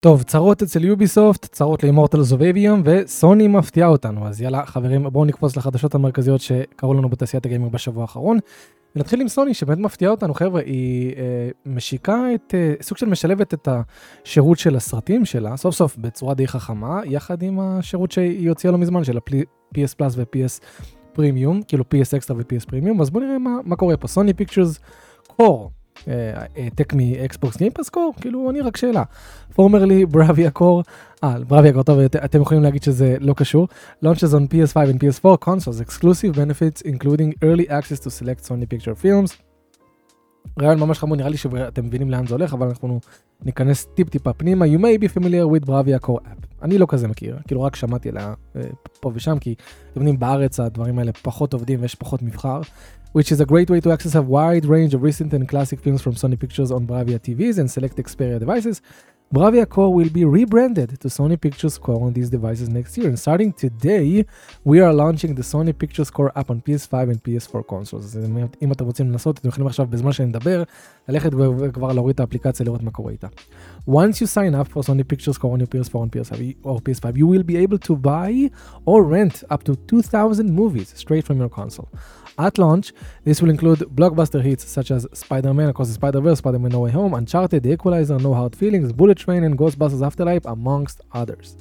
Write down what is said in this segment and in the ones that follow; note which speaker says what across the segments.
Speaker 1: טוב, צרות אצל יוביסופט, צרות לאימורטלס אוף וסוני מפתיעה אותנו. אז יאללה, חברים, בואו נקפוץ לחדשות המרכזיות שקרו לנו בתעשיית הגיימינג בשבוע האחרון. ונתחיל עם סוני, שבאמת מפתיעה אותנו, חבר'ה, היא אה, משיקה את, אה, סוג של משלבת את השירות של הסרטים שלה, סוף סוף בצורה די חכמה, יחד עם השירות שהיא הוציאה לא מזמן, של ה- PS Plus ו-PS פרימיום, כאילו PS Extra ו-PS פרימיום, אז בואו נראה מה, מה קורה פה. סוני Pictures קור. העתק מאקסבוקס גיימפס קור? כאילו, אני רק שאלה. פורמרלי בראביה קור, אה, בראביה קור טוב, אתם יכולים להגיד שזה לא קשור. Launches on PS5 and PS4 consoles, exclusive benefits including early access to select Sony picture films. רעיון ממש חמוד, נראה לי שאתם מבינים לאן זה הולך, אבל אנחנו ניכנס טיפ טיפה פנימה. You may be familiar with Bravia Core app. אני לא כזה מכיר, כאילו רק שמעתי עליה אה, פה ושם, כי אתם יודעים, בארץ הדברים האלה פחות עובדים ויש פחות מבחר. which is a great way to access a wide range of recent and classic films from Sony Pictures on Bravia TVs and select Xperia devices. Bravia Core will be rebranded to Sony Pictures Core on these devices next year. And starting today, we are launching the Sony Pictures Core app on PS5 and PS4 consoles. אז אם אתם רוצים לנסות, אתם יכולים עכשיו בזמן שאני מדבר, ללכת וכבר להוריד את האפליקציה, לראות מה קורה איתה. Once you sign up for Sony Pictures Core on your PS4 and PS5 or PS5, you will be able to buy or rent up to 2,000 movies straight from your console. At launch, this will include blockbuster hits such as Spider-Man Across the Spider-Verse, Spider-Man No Way Home, Uncharted, The Equalizer, No Hard Feelings, Bullet Train and Ghostbusters Afterlife, amongst others.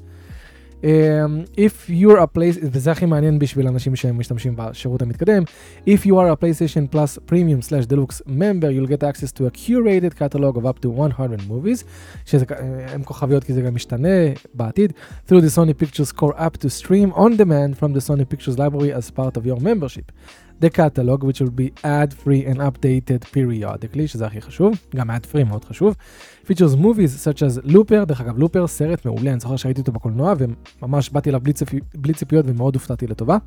Speaker 1: Um, if you're a place, וזה הכי מעניין בשביל אנשים שמשתמשים בשירות המתקדם, if you are a PlayStation Plus Premium slash Deluxe member, you'll get access to a curated catalog of up to 100 movies, שהן כוכביות כי זה גם משתנה בעתיד, through the Sony Pictures Core app to stream on demand from the Sony Pictures library as part of your membership. The catalog which will be ad free and updated periodically שזה הכי חשוב גם ad free מאוד חשוב. features movies such as looper דרך אגב לופר סרט מעולה אני זוכר שהייתי אותו בקולנוע וממש באתי אליו בלי, ציפי, בלי ציפיות ומאוד הופתעתי לטובה.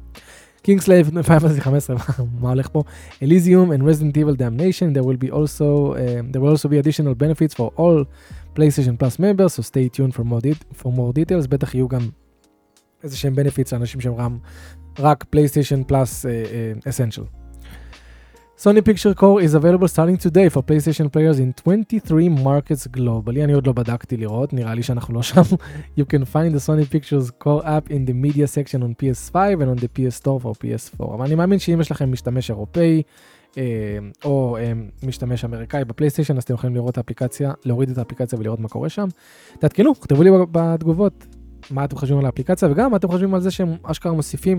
Speaker 1: Kingslave 15 מה הולך פה? Elysium and Resident Evil Damnation there will be also uh, there will also be additional benefits for all PlayStation Plus members so stay tuned for more, for more details בטח יהיו גם איזה שהם benefits לאנשים שהם רם רק פלייסטיישן פלאס אסנשל. Sony Picture Core is available starting today for PlayStation players in 23 markets globally. אני עוד לא בדקתי לראות, נראה לי שאנחנו לא שם. You can find the Sony Pictures Core app in the media section on PS5 and on the PS Store for PS4. אבל אני מאמין שאם יש לכם משתמש אירופאי אה, או אה, משתמש אמריקאי בפלייסטיישן, אז אתם יכולים לראות את האפליקציה, להוריד את האפליקציה ולראות מה קורה שם. תעדכנו, כתבו לי בתגובות מה אתם חושבים על האפליקציה וגם מה אתם חושבים על זה שהם אשכרה מוסיפים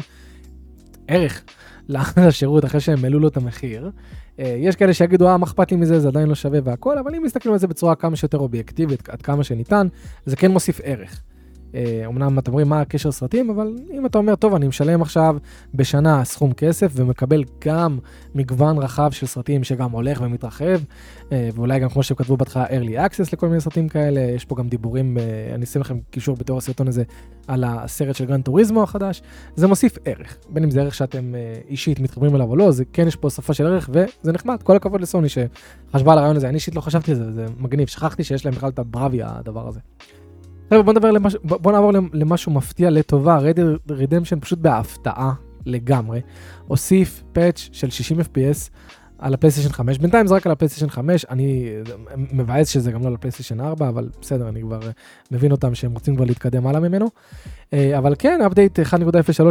Speaker 1: ערך לשירות אחרי שהם העלו לו את המחיר. אה, יש כאלה שיגידו, אה, מה אכפת לי מזה, זה עדיין לא שווה והכל, אבל אם מסתכלים על זה בצורה כמה שיותר אובייקטיבית, עד כמה שניתן, זה כן מוסיף ערך. אה, אמנם אתם רואים מה הקשר סרטים, אבל אם אתה אומר, טוב, אני משלם עכשיו בשנה סכום כסף ומקבל גם מגוון רחב של סרטים שגם הולך ומתרחב, אה, ואולי גם כמו שהם כתבו בהתחלה early access לכל מיני סרטים כאלה, יש פה גם דיבורים, אה, אני אשים לכם קישור בתור הסרטון הזה על הסרט של גרנד טוריזמו החדש, זה מוסיף ערך, בין אם זה ערך שאתם אישית מתחברים אליו או לא, זה כן יש פה שפה של ערך וזה נחמד, כל הכבוד לסוני שחשבה על הרעיון הזה, אני אישית לא חשבתי על זה, זה מגניב, שכחתי שיש להם בכלל את ה-Bravia הדבר הזה. חבר'ה בוא למש... בוא נעבור למשהו מפתיע לטובה, Red Dead Redemption פשוט בהפתעה לגמרי, הוסיף פאץ' של 60 FPS על הפלייסטיישן 5, בינתיים זה רק על הפלייסטיישן 5, אני מבואס שזה גם לא על הפלייסטיישן 4, אבל בסדר, אני כבר מבין אותם שהם רוצים כבר להתקדם הלאה ממנו. אבל כן, update 1.03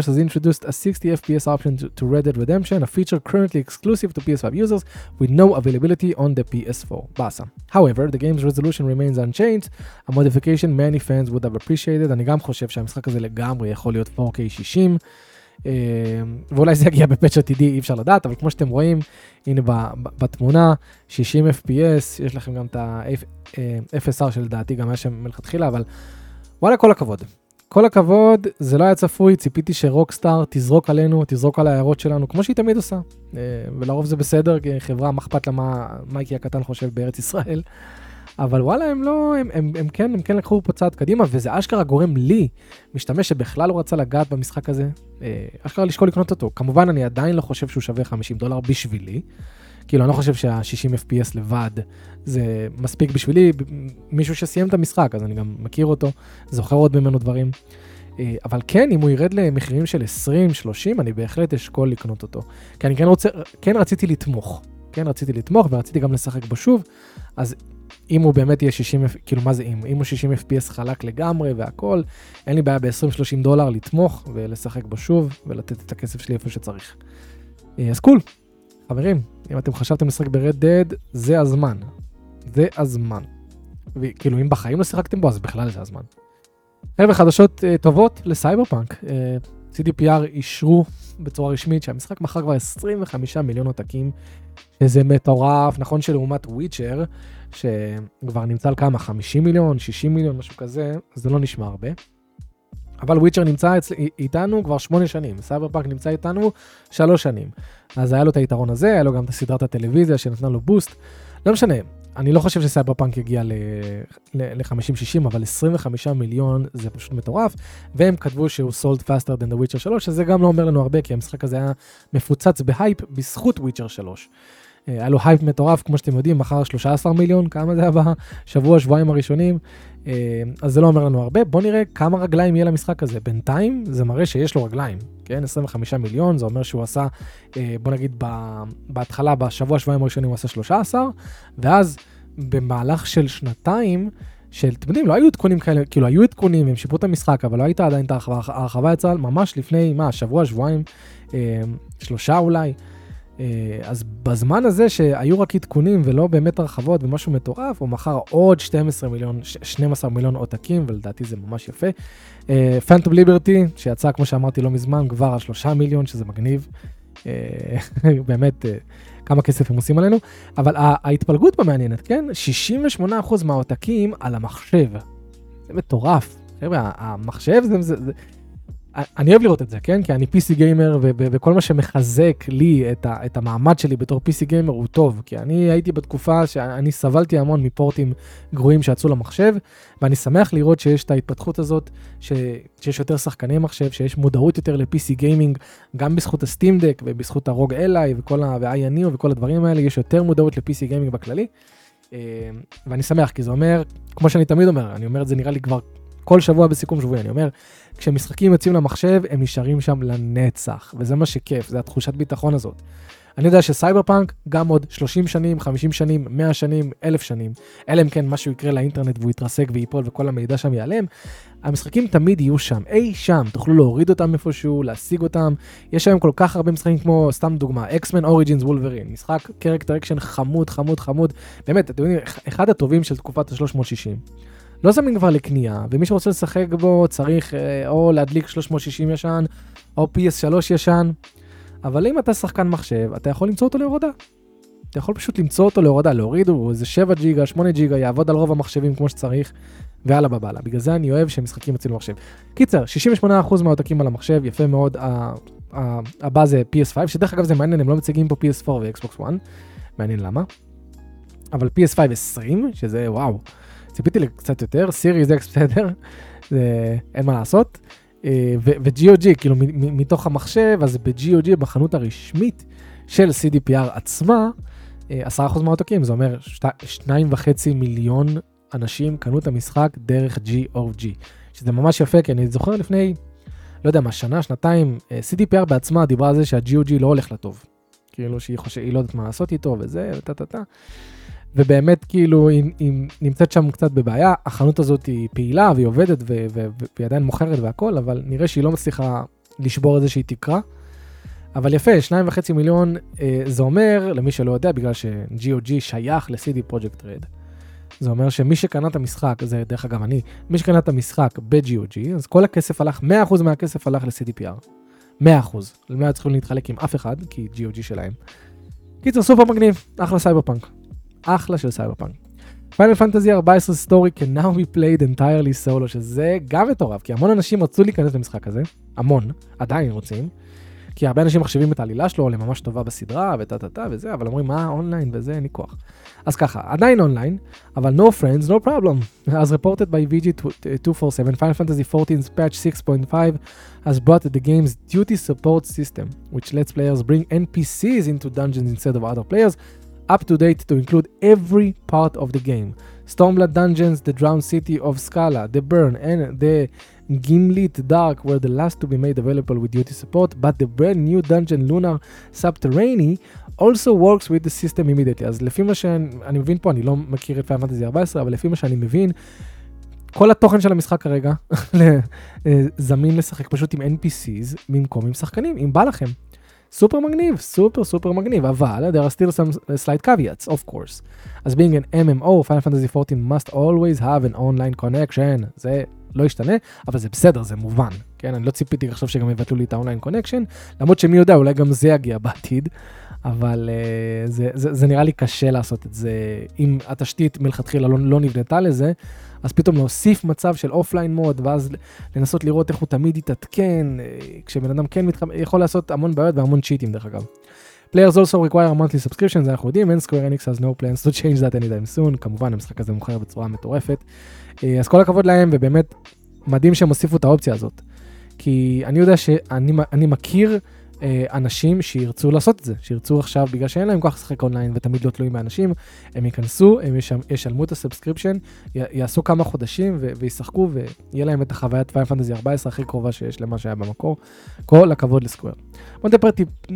Speaker 1: has introduced a 60 FPS option to, Red Dead Redemption, a feature currently exclusive to PS5 users with no availability on the PS4. באסה. However, the game's resolution remains unchanged, a modification many fans would have appreciated, אני גם חושב שהמשחק הזה לגמרי יכול להיות 4K 60. אה, ואולי זה יגיע בפאץ' עתידי, אי אפשר לדעת, אבל כמו שאתם רואים, הנה בתמונה, 60 FPS, יש לכם גם את ה-FSR שלדעתי גם היה שם מלכתחילה, אבל וואלה, כל הכבוד. כל הכבוד, זה לא היה צפוי, ציפיתי שרוקסטאר תזרוק עלינו, תזרוק על ההערות שלנו, כמו שהיא תמיד עושה. אה, ולרוב זה בסדר, כי חברה, מה אכפת לה מה מייקי הקטן חושב בארץ ישראל. אבל וואלה, הם לא, הם, הם, הם, כן, הם כן לקחו פה צעד קדימה, וזה אשכרה גורם לי, משתמש שבכלל לא רצה לגעת במשחק הזה, אה, אשכרה לשקול לקנות אותו. כמובן, אני עדיין לא חושב שהוא שווה 50 דולר בשבילי. כאילו, אני לא חושב שה-60 FPS לבד זה מספיק בשבילי, מישהו שסיים את המשחק, אז אני גם מכיר אותו, זוכר עוד ממנו דברים. אה, אבל כן, אם הוא ירד למחירים של 20-30, אני בהחלט אשקול לקנות אותו. כי אני כן רוצה, כן רציתי לתמוך. כן רציתי לתמוך ורציתי גם לשחק בו שוב, אז אם הוא באמת יהיה 60, כאילו מה זה אם? אם הוא 60 FPS חלק לגמרי והכל, אין לי בעיה ב-20-30 דולר לתמוך ולשחק בו שוב ולתת את הכסף שלי איפה שצריך. אה, אז קול, חברים, אם אתם חשבתם לשחק ב-Red Dead, זה הזמן. זה הזמן. וכאילו אם בחיים לא שיחקתם בו, אז בכלל זה הזמן. חבר'ה, חדשות uh, טובות לסייבר פאנק. Uh, CDPR אישרו בצורה רשמית שהמשחק מכר כבר 25 מיליון עותקים, שזה מטורף, נכון שלעומת וויצ'ר, שכבר נמצא על כמה, 50 מיליון, 60 מיליון, משהו כזה, זה לא נשמע הרבה. אבל וויצ'ר נמצא אצל, איתנו כבר שמונה שנים, סייבר פאנק נמצא איתנו שלוש שנים. אז היה לו את היתרון הזה, היה לו גם את הסדרת הטלוויזיה שנתנה לו boost. לא משנה, אני לא חושב שסייבר פאנק יגיע ל-50-60, אבל 25 מיליון זה פשוט מטורף, והם כתבו שהוא faster than the Witcher 3, שזה גם לא אומר לנו הרבה, כי המשחק הזה היה מפוצץ בהייפ בזכות Witcher 3. אה, היה לו הייפ מטורף, כמו שאתם יודעים, מכר 13 מיליון, כמה זה היה בשבוע, שבועיים הראשונים, אה, אז זה לא אומר לנו הרבה. בואו נראה כמה רגליים יהיה למשחק הזה. בינתיים זה מראה שיש לו רגליים, כן? 25 מיליון, זה אומר שהוא עשה, אה, בוא נגיד בהתחלה, בשבוע, שבועיים הראשונים הוא עשה 13, ואז במהלך של שנתיים, של, אתם יודעים, לא היו עדכונים כאלה, כאילו היו עדכונים, הם שיפרו את המשחק, אבל לא הייתה עדיין את ההרחבה, יצאה ממש לפני, מה, שבוע, שבועיים, שלושה אולי. אה, אז בזמן הזה שהיו רק עדכונים ולא באמת הרחבות ומשהו מטורף, הוא מכר עוד 12 מיליון, 12 מיליון עותקים, ולדעתי זה ממש יפה. פנטום ליברטי, שיצא, כמו שאמרתי לא מזמן, כבר על 3 מיליון, שזה מגניב. אה, באמת, אה, כמה כסף הם עושים עלינו. אבל ההתפלגות פה מעניינת, כן? 68% מהעותקים על המחשב. זה מטורף. חבר'ה, המחשב זה, זה, זה, אני אוהב לראות את זה, כן? כי אני PC גיימר, וכל מה שמחזק לי את, את המעמד שלי בתור PC גיימר הוא טוב. כי אני הייתי בתקופה שאני סבלתי המון מפורטים גרועים שיצאו למחשב, ואני שמח לראות שיש את ההתפתחות הזאת, ש- שיש יותר שחקני מחשב, שיש מודעות יותר ל-PC גיימינג, גם בזכות הסטים דק ובזכות הרוג אליי וכל ה... ו-INU וכל הדברים האלה, יש יותר מודעות ל-PC גיימינג בכללי. אה, ואני שמח, כי זה אומר, כמו שאני תמיד אומר, אני אומר את זה נראה לי כבר כל שבוע בסיכום שבועי, אני אומר, כשמשחקים יוצאים למחשב, הם נשארים שם לנצח, וזה מה שכיף, זה התחושת ביטחון הזאת. אני יודע שסייבר פאנק, גם עוד 30 שנים, 50 שנים, 100 שנים, 1,000 שנים, אלא אם כן משהו יקרה לאינטרנט והוא יתרסק וייפול וכל המידע שם ייעלם, המשחקים תמיד יהיו שם, אי שם, תוכלו להוריד אותם איפשהו, להשיג אותם. יש היום כל כך הרבה משחקים כמו, סתם דוגמה, X-Men Origins Wolverine, משחק character action חמוד, חמוד, חמוד, באמת, אתם יודעים, אחד הטובים של תקופת ה-360. לא זמין כבר לקנייה, ומי שרוצה לשחק בו צריך אה, או להדליק 360 ישן, או PS3 ישן, אבל אם אתה שחקן מחשב, אתה יכול למצוא אותו להורדה. אתה יכול פשוט למצוא אותו להורדה, להוריד הוא איזה 7 ג'יגה, 8 ג'יגה, יעבוד על רוב המחשבים כמו שצריך, והלאה בבאללה. בגלל זה אני אוהב שמשחקים יוצאים למחשב. קיצר, 68% מהעותקים על המחשב, יפה מאוד. הבא זה PS5, שדרך אגב זה מעניין, הם לא מציגים פה PS4 ו-Xbox One, מעניין למה. אבל PS5 20, שזה וואו. ציפיתי לקצת יותר, סיריס אקס בסדר, אין מה לעשות. אה, ו-GOG, כאילו מתוך המחשב, אז ב-GOG, בחנות הרשמית של CDPR עצמה, 10% אה, מהעותקים, זה אומר 2.5 מיליון אנשים קנו את המשחק דרך GOG, שזה ממש יפה, כי אני זוכר לפני, לא יודע מה, שנה, שנתיים, אה, CDPR בעצמה דיברה על זה שה-GOG לא הולך לטוב. כאילו שהיא חושבת, היא לא יודעת מה לעשות איתו וזה, וטה טה טה. ובאמת כאילו היא, היא נמצאת שם קצת בבעיה, החנות הזאת היא פעילה והיא עובדת והיא עדיין מוכרת והכל, אבל נראה שהיא לא מצליחה לשבור איזושהי תקרה. אבל יפה, שניים וחצי מיליון אה, זה אומר, למי שלא יודע, בגלל ש-GOG שייך ל-CD Project Red. זה אומר שמי שקנה את המשחק, זה דרך אגב אני, מי שקנה את המשחק ב-GOG, אז כל הכסף הלך, 100% מהכסף הלך ל-CDPR. 100%. לא היו צריכים להתחלק עם אף אחד, כי GOG שלהם. קיצר, סופר מגניב, אחלה סייבר פאנק. אחלה של סייבר פאנק. Final Fantasy 14 story can now be played entirely solo, שזה גם מטורף, כי המון אנשים רצו להיכנס למשחק הזה, המון, עדיין רוצים, כי הרבה אנשים מחשבים את העלילה שלו לממש טובה בסדרה וטה טה טה וזה, אבל אומרים מה אונליין וזה, אין לי כוח. אז ככה, עדיין אונליין, אבל no friends, no problem. As reported by VG247, Final Fantasy 14's patch 6.5 has brought the game's duty support system, which lets players bring NPCs into dungeons instead of other players, up to date to include every part of the game. Stormblood Dungeons, The Drowned City of Scala, The Burn, and The Gimlit Dark were the last to be made available with duty support, but the brand new dungeon Lunar Subterranean also works with the system immediately. אז לפי מה שאני מבין פה, אני לא מכיר את פיינל פנטזי 14, אבל לפי מה שאני מבין, כל התוכן של המשחק כרגע זמין לשחק פשוט עם NPCs במקום עם שחקנים, אם בא לכם. סופר מגניב, סופר סופר מגניב, אבל there are still some slight caveats, of course. אז being an MMO, Final Fantasy 14 must always have an online connection. זה לא ישתנה, אבל זה בסדר, זה מובן. כן, אני לא ציפיתי עכשיו שגם יבטלו לי את ה-online connection, למרות שמי יודע, אולי גם זה יגיע בעתיד, אבל אה, זה, זה, זה נראה לי קשה לעשות את זה, אם התשתית מלכתחילה לא, לא נבנתה לזה, אז פתאום להוסיף מצב של offline mode, ואז לנסות לראות איך הוא תמיד יתעדכן, אה, כשבן אדם כן מתחמ... יכול לעשות המון בעיות והמון צ'יטים דרך אגב. Players also require a monthly subscription, זה אנחנו יודעים, and Square Enix has no plans to change that anytime soon, כמובן המשחק הזה מוכר בצורה מטורפת. אה, אז כל הכבוד להם, ובאמת מדהים שהם הוסיפו את האופציה הזאת. כי אני יודע שאני מכיר אה, אנשים שירצו לעשות את זה, שירצו עכשיו, בגלל שאין להם כוח לשחק אונליין ותמיד לא תלויים באנשים, הם ייכנסו, הם ישלמו את ה-subscription, יעשו כמה חודשים וישחקו ויהיה להם את החוויית Final Fantasy 14 הכי קרובה שיש למה שהיה במקור. כל הכבוד ל-Square. בוא נדבר,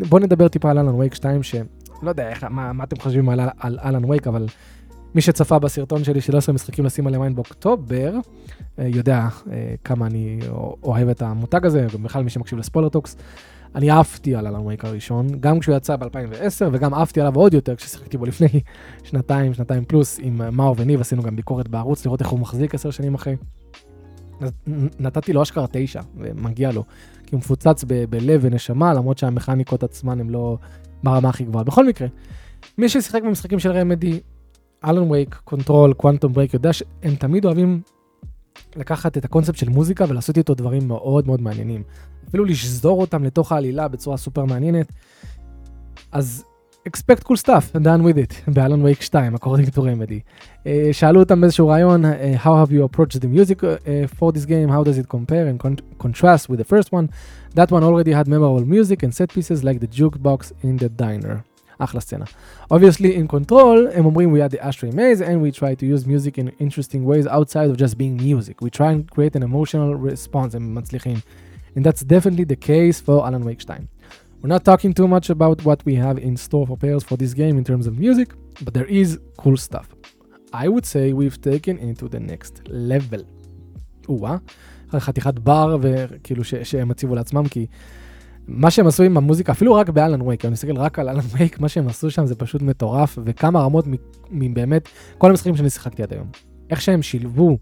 Speaker 1: בוא נדבר טיפה על אלן וייק 2, שלא יודע איך, מה, מה אתם חושבים על, על אלן וייק, אבל מי שצפה בסרטון שלי של 10 משחקים לשים עליהם עין באוקטובר, אה, יודע אה, כמה אני אוהב את המותג הזה, בכלל מי שמקשיב ל-Spoiler Talks. אני עפתי על אלן וייק הראשון, גם כשהוא יצא ב-2010, וגם עפתי עליו עוד יותר כששיחקתי בו לפני שנתיים, שנתיים פלוס, עם מאור וניב, עשינו גם ביקורת בערוץ, לראות איך הוא מחזיק עשר שנים אחרי. אז נתתי לו אשכרה תשע, ומגיע לו, כי הוא מפוצץ ב- בלב ונשמה, למרות שהמכניקות עצמן הן לא ברמה הכי גבוהה. בכל מקרה, מי ששיחק במשחקים של Remedy, Alan Wake, Control, Quantum Break, יודע שהם תמיד אוהבים לקחת את הקונספט של מוזיקה ולעשות איתו דברים מאוד מאוד מעניינים. אפילו לשזור אותם לתוך העלילה בצורה סופר מעניינת. אז expect cool stuff, done with it, באלון וייק 2, according to remedy. Uh, שאלו אותם באיזשהו רעיון, uh, how have you approached the music uh, for this game, how does it compare and con- contrast with the first one? That one already had memorable music and set pieces like the jukebox in the diner. אחלה סצנה. Obviously in control הם אומרים we had the ashtray maze and we try to use music in interesting ways outside of just being music. We try and create an emotional response, הם מצליחים. And that's definitely the case for Alan Wake 2. We're not talking too much about what we have in store for players for this game in terms of music, but there is cool stuff. I would say we've taken into the next level. או-אה, חתיכת בר וכאילו שהם הציבו לעצמם כי מה שהם עשו עם המוזיקה, אפילו רק באלן וייק, אני מסתכל רק על אלן וייק, מה שהם עשו שם זה פשוט מטורף, וכמה רמות מבאמת כל המשחקים שאני שיחקתי עד היום. איך שהם שילבו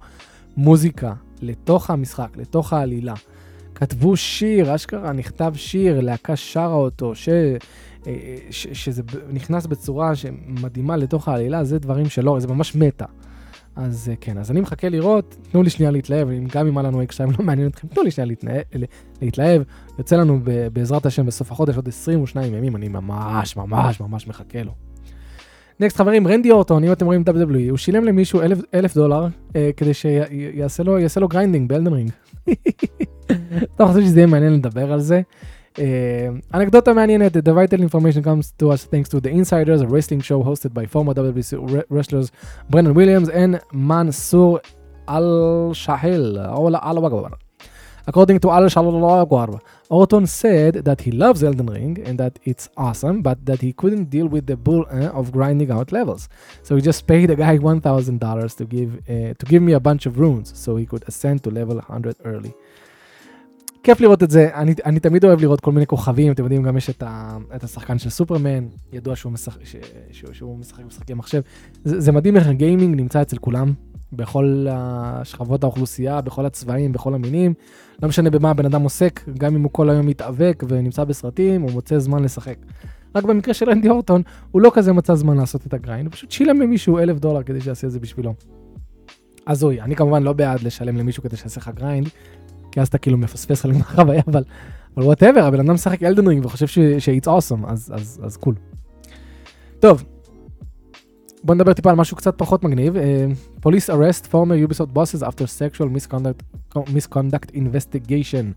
Speaker 1: מוזיקה לתוך המשחק, לתוך העלילה. כתבו שיר, אשכרה נכתב שיר, להקה שרה אותו, ש... אה, ש... שזה נכנס בצורה שמדהימה לתוך העלילה, זה דברים שלא, זה ממש מטה. אז אה, כן, אז אני מחכה לראות, תנו לי שנייה להתלהב, גם אם היה לנו אקס 2 לא מעניין אתכם, תנו לי שנייה להתלהב. יוצא לנו בעזרת השם בסוף החודש עוד 22 ימים, אני ממש ממש ממש מחכה לו. נקסט חברים, רנדי אורטון, אם אתם רואים WWE, הוא שילם למישהו אלף, אלף דולר אה, כדי שיעשה לו, לו גריינדינג באלדן רינג. אתה חושב שזה יהיה מעניין לדבר על זה? אנקדוטה מעניינת, the vital information comes to us thanks to the Insiders, a wrestling show hosted by former WBC wrestlers Brennan Williams and Mansour Al-Shahil. According to Al-Shahil, Orton said that he loves Elden Ring and that it's awesome, but that he couldn't deal with the bull uh, of grinding out levels. So he just paid a guy $1,000 to give uh, to give me a bunch of runes so he could ascend to level 100 early. כיף לראות את זה, אני, אני תמיד אוהב לראות כל מיני כוכבים, אתם יודעים, גם יש את, ה, את השחקן של סופרמן, ידוע שהוא משחק, ש, שהוא, שהוא משחק משחקי מחשב. זה, זה מדהים איך הגיימינג נמצא אצל כולם, בכל השכבות האוכלוסייה, בכל הצבעים, בכל המינים. לא משנה במה הבן אדם עוסק, גם אם הוא כל היום מתאבק ונמצא בסרטים, הוא מוצא זמן לשחק. רק במקרה של אנדי אורטון, הוא לא כזה מצא זמן לעשות את ה grind, הוא פשוט שילם למישהו אלף דולר כדי שיעשה את זה בשבילו. הזוי, אני כמובן לא בעד לשלם למישהו כדי שיעשה לך grind, כי אז אתה כאילו מפספס חלק מהחוויה, אבל אבל וואטאבר, הבן אדם משחק אלדן רינג וחושב ש-it's awesome, אז, אז, אז קול. טוב, בוא נדבר טיפה על משהו קצת פחות מגניב. Uh, police arrest former Ubisoft bosses after sexual misconduct, misconduct investigation.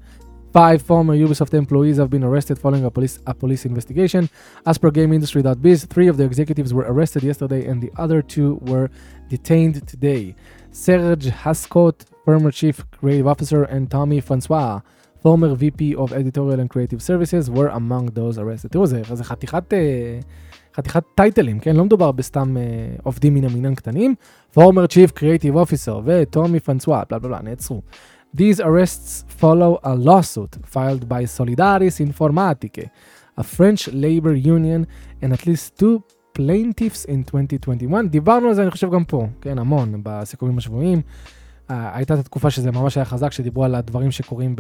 Speaker 1: Five former Ubisoft employees have been arrested following a police, a police investigation. As per GameIndustry.biz, three of the executives were arrested yesterday and the other two were detained today. Serge Hascott, former chief creative officer, and Tommy Francois, former VP of editorial and creative services, were among those arrested. תראו, זה, זה חתיכת, אה, חתיכת טייטלים, כן? לא מדובר בסתם אה, עובדים מן המינם קטנים. former chief creative officer וטומי פרנסואה, בלה בלה בלה, נעצרו. These arrests follow a lawsuit filed by Solidaris Informatique, a French labor union, and at least two plaintiffs in 2021. דיברנו על זה, אני חושב, גם פה, כן, המון, בסיכומים השבועיים. Uh, הייתה את התקופה שזה ממש היה חזק, שדיברו על הדברים שקורים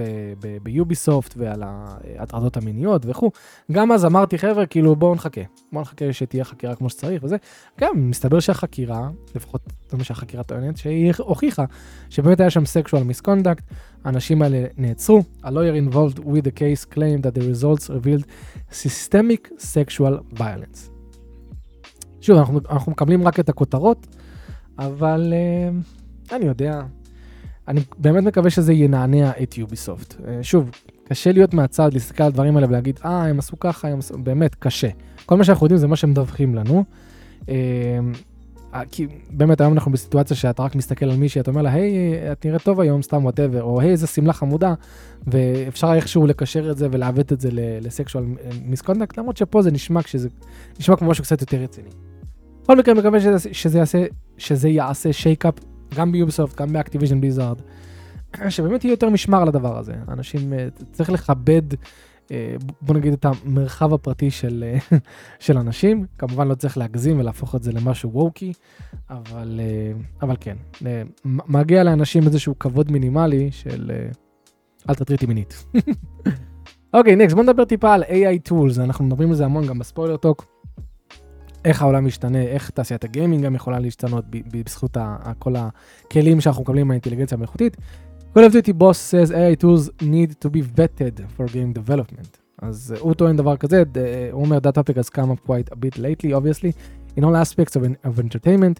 Speaker 1: ביוביסופט ועל ההטרדות המיניות וכו'. גם אז אמרתי, חבר'ה, כאילו, בואו נחכה. בואו נחכה שתהיה חקירה כמו שצריך וזה. גם, מסתבר שהחקירה, לפחות זה מה שהחקירה טוענת, שהיא הוכיחה שבאמת היה שם sexual misconduct, האנשים האלה נעצרו. A lawyer involved with the case claimed that the results revealed systemic sexual violence. שוב, אנחנו, אנחנו מקבלים רק את הכותרות, אבל... Uh, אני יודע. אני באמת מקווה שזה ינענע את יוביסופט. שוב, קשה להיות מהצד, להסתכל על הדברים האלה ולהגיד, אה, הם עשו ככה, הם עשו... באמת, קשה. כל מה שאנחנו יודעים זה מה שהם מדווחים לנו. כי באמת היום אנחנו בסיטואציה שאתה רק מסתכל על מישהי, אתה אומר לה, היי, את נראית טוב היום, סתם whatever, או היי, איזה שמלה חמודה, ואפשר איכשהו לקשר את זה ולעוות את זה ל sexual misconduct, למרות שפה זה נשמע כשזה, נשמע כמו משהו קצת יותר רציני. בכל מקרה, מקווה שזה, שזה יעשה, שזה יעשה shake-up גם ב Ubisoft, גם ב Activision Blizzard, שבאמת יהיה יותר משמר לדבר הזה. אנשים, אה, צריך לכבד, אה, בוא נגיד, את המרחב הפרטי של, אה, של אנשים. כמובן לא צריך להגזים ולהפוך את זה למשהו ווקי, אבל, אבל כן, מגיע לאנשים איזשהו כבוד מינימלי של אל תטריטי מינית. אוקיי, נקסט, בוא נדבר טיפה על AI Tools, אנחנו מדברים על זה המון גם בספוילר טוק. איך העולם משתנה, איך תעשיית הגיימינג גם יכולה להשתנות בזכות כל הכלים שאנחנו מקבלים מהאינטליגנציה המלאכותית. Call of Duty boss says AI tools need to be vetted for game development. אז הוא טוען דבר כזה, הוא אומר that topic has come up quite a bit lately obviously in all aspects of, of entertainment.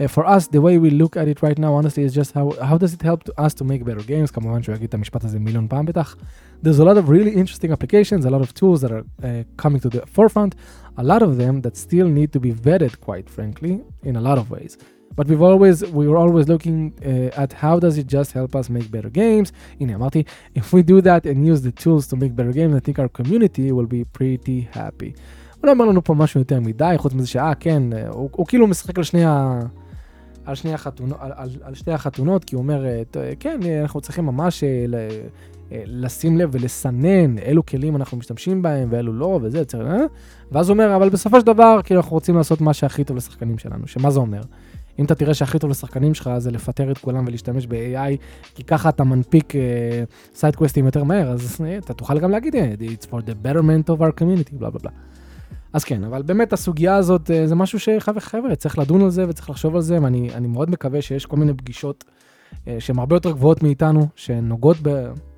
Speaker 1: Uh, for us, the way we look at it right now, honestly, is just how, how does it help to us to make better games? כמובן שהוא יגיד את המשפט הזה מיליון פעם בטח. There's a lot of really interesting applications, a lot of tools that are uh, coming to the forefront, a lot of them that still need to be vetted, quite frankly, in a lot of ways. But we've always, we were always looking uh, at how does it just help us make better games. הנה אמרתי, if we do that and use the tools to make better games, I think our community will be pretty happy. הוא לא אומר לנו פה משהו יותר מדי, חוץ מזה שאה, כן, הוא, הוא כאילו משחק על שני ה... על, שני החתונות, על, על, על שתי החתונות, כי הוא אומר, כן, אנחנו צריכים ממש ל, לשים לב ולסנן אילו כלים אנחנו משתמשים בהם ואילו לא, וזה, צריך, אה? ואז הוא אומר, אבל בסופו של דבר, כאילו אנחנו רוצים לעשות מה שהכי טוב לשחקנים שלנו, שמה זה אומר? אם אתה תראה שהכי טוב לשחקנים שלך זה לפטר את כולם ולהשתמש ב-AI, כי ככה אתה מנפיק side questים uh, יותר מהר, אז uh, אתה תוכל גם להגיד, it's for the betterment of our community, בלה בלה בלה. אז כן, אבל באמת הסוגיה הזאת uh, זה משהו שחבר'ה, צריך לדון על זה וצריך לחשוב על זה, ואני מאוד מקווה שיש כל מיני פגישות uh, שהן הרבה יותר גבוהות מאיתנו, שנוגעות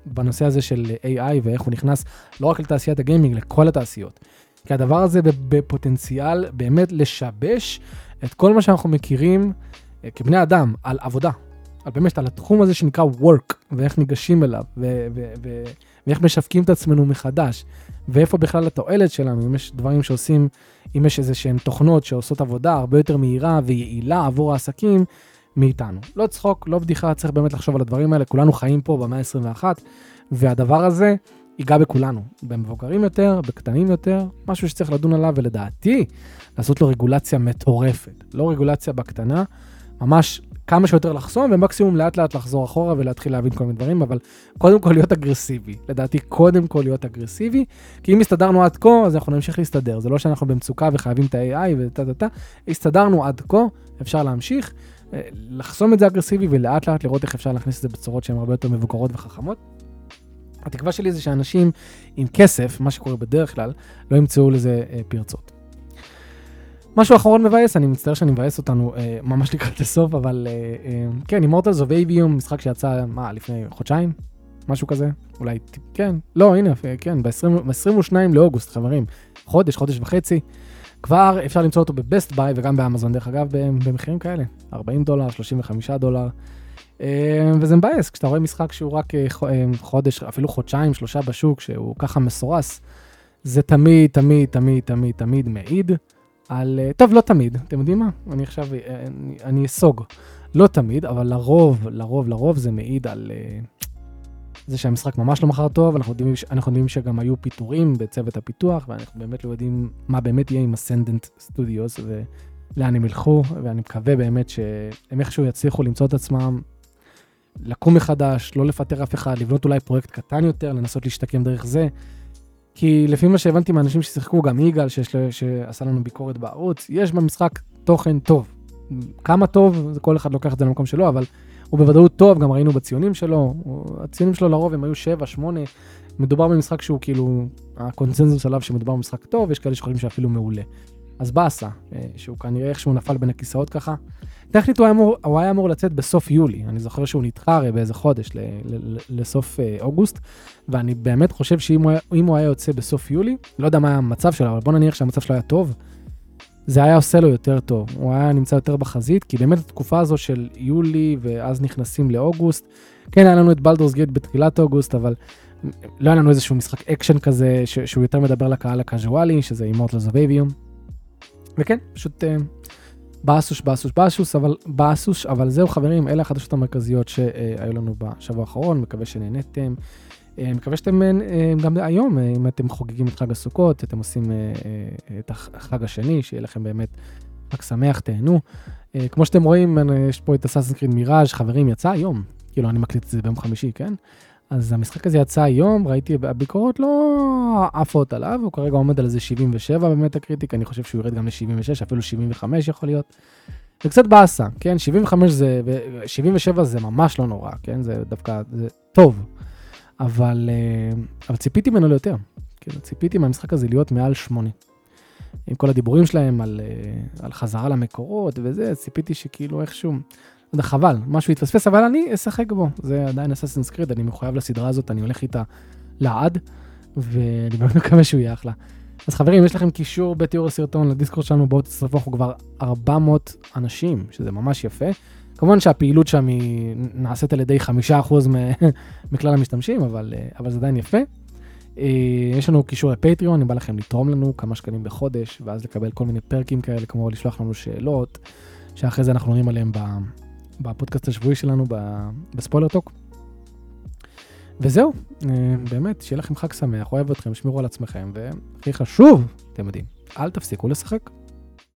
Speaker 1: בנושא הזה של AI ואיך הוא נכנס לא רק לתעשיית הגיימינג, לכל התעשיות. כי הדבר הזה בפוטנציאל באמת לשבש את כל מה שאנחנו מכירים uh, כבני אדם על עבודה, על באמת על התחום הזה שנקרא work, ואיך ניגשים אליו, ו- ו- ו- ואיך משווקים את עצמנו מחדש, ואיפה בכלל התועלת שלנו, אם יש דברים שעושים, אם יש איזה שהן תוכנות שעושות עבודה הרבה יותר מהירה ויעילה עבור העסקים מאיתנו. לא צחוק, לא בדיחה, צריך באמת לחשוב על הדברים האלה, כולנו חיים פה במאה ה-21, והדבר הזה ייגע בכולנו, במבוגרים יותר, בקטנים יותר, משהו שצריך לדון עליו, ולדעתי, לעשות לו רגולציה מטורפת. לא רגולציה בקטנה, ממש כמה שיותר לחסום, ומקסימום לאט לאט לחזור אחורה ולהתחיל להבין כל מיני דברים, אבל קודם כל להיות אגרסיבי. לדעתי, קודם כל להיות אגרסיבי, כי אם הסתדרנו עד כה, אז אנחנו נמשיך להסתדר. זה לא שאנחנו במצוקה וחייבים את ה-AI וטה טה טה, הסתדרנו עד כה, אפשר להמשיך, אה, לחסום את זה אגרסיבי ולאט לאט לראות איך אפשר להכניס את זה בצורות שהן הרבה יותר מבוקרות וחכמות. התקווה שלי זה שאנשים עם כסף, מה שקורה בדרך כלל, לא ימצאו לזה אה, פרצות. משהו אחרון מבאס, אני מצטער שאני מבאס אותנו אה, ממש לקראת הסוף, אבל אה, אה, כן, Immortals of Aveum, משחק שיצא, מה, לפני חודשיים? משהו כזה? אולי, כן, לא, הנה, אה, כן, ב-22 לאוגוסט, חברים, חודש, חודש וחצי. כבר אפשר למצוא אותו ב Best Buy וגם באמזון, דרך אגב, במחירים כאלה, 40 דולר, 35 דולר. אה, וזה מבאס, כשאתה רואה משחק שהוא רק אה, חודש, אפילו חודשיים, שלושה בשוק, שהוא ככה מסורס, זה תמיד, תמיד, תמיד, תמיד, תמיד מעיד על... טוב, לא תמיד, אתם יודעים מה? אני עכשיו, אני, אני אסוג. לא תמיד, אבל לרוב, לרוב, לרוב זה מעיד על זה שהמשחק ממש לא מכר טוב, אנחנו יודעים, אנחנו יודעים שגם היו פיטורים בצוות הפיתוח, ואנחנו באמת לא יודעים מה באמת יהיה עם אסנדנט סטודיוס ולאן הם ילכו, ואני מקווה באמת שהם איכשהו יצליחו למצוא את עצמם לקום מחדש, לא לפטר אף אחד, לבנות אולי פרויקט קטן יותר, לנסות להשתקם דרך זה. כי לפי מה שהבנתי מהאנשים ששיחקו, גם יגאל, שעשה לנו ביקורת בערוץ, יש במשחק תוכן טוב. כמה טוב, כל אחד לוקח את זה למקום שלו, אבל הוא בוודאות טוב, גם ראינו בציונים שלו, הציונים שלו לרוב הם היו 7, 8, מדובר במשחק שהוא כאילו, הקונצנזוס עליו שמדובר במשחק טוב, יש כאלה שחושבים שאפילו מעולה. אז באסה, אה, שהוא כנראה איכשהו נפל בין הכיסאות ככה. טכנית הוא היה, אמור, הוא היה אמור לצאת בסוף יולי, אני זוכר שהוא נדחה הרי באיזה חודש ל, ל, לסוף אה, אוגוסט, ואני באמת חושב שאם הוא, היה, הוא היה יוצא בסוף יולי, לא יודע מה המצב שלו, אבל בוא נניח שהמצב שלו היה טוב, זה היה עושה לו יותר טוב, הוא היה נמצא יותר בחזית, כי באמת התקופה הזו של יולי ואז נכנסים לאוגוסט, כן היה לנו את Baldur's Gate בתחילת אוגוסט, אבל לא היה לנו איזשהו משחק אקשן כזה, שהוא יותר מדבר לקהל ה casualי, שזה Immortals of Aveum. וכן, פשוט uh, באסוש, באסוש, באסוש, אבל באסוש, אבל זהו חברים, אלה החדשות המרכזיות שהיו לנו בשבוע האחרון, מקווה שנהניתם. אה, מקווה שאתם אה, אה, גם היום, אם אתם חוגגים את חג הסוכות, אתם עושים את החג השני, שיהיה לכם באמת חג שמח, תהנו. כמו שאתם רואים, יש פה את הסאסנקריד מיראז', חברים, יצא היום. כאילו, אני מקליט את זה ביום חמישי, כן? אז המשחק הזה יצא היום, ראיתי, הביקורות לא עפות עליו, הוא כרגע עומד על איזה 77 באמת הקריטיק, אני חושב שהוא ירד גם ל-76, אפילו 75 יכול להיות. זה קצת באסה, כן? 75 זה, 77 זה ממש לא נורא, כן? זה דווקא, זה טוב. אבל, אה, אבל ציפיתי ממנו ליותר. כאילו, ציפיתי מהמשחק הזה להיות מעל שמונה. עם כל הדיבורים שלהם על, אה, על חזרה למקורות וזה, ציפיתי שכאילו איכשהו, יודע, חבל, משהו יתפספס, אבל אני אשחק בו. זה עדיין אססנס קריד, אני מחויב לסדרה הזאת, אני הולך איתה לעד, ואני באמת מקווה שהוא יהיה אחלה. אז חברים, יש לכם קישור בתיאור הסרטון לדיסקורד שלנו, בואו תצטרפו, אנחנו כבר 400 אנשים, שזה ממש יפה. כמובן שהפעילות שם היא נעשית על ידי חמישה אחוז מכלל המשתמשים, אבל, אה, אבל זה עדיין יפה. אה, יש לנו קישור לפטריון, אם בא לכם לתרום לנו כמה שקלים בחודש, ואז לקבל כל מיני פרקים כאלה, כמו לשלוח לנו שאלות, שאחרי זה אנחנו נראים עליהם בפודקאסט השבועי שלנו, בספוילר טוק. וזהו, אה, באמת, שיהיה לכם חג שמח, אוהב אתכם, שמרו על עצמכם, והכי חשוב, אתם יודעים, אל תפסיקו לשחק.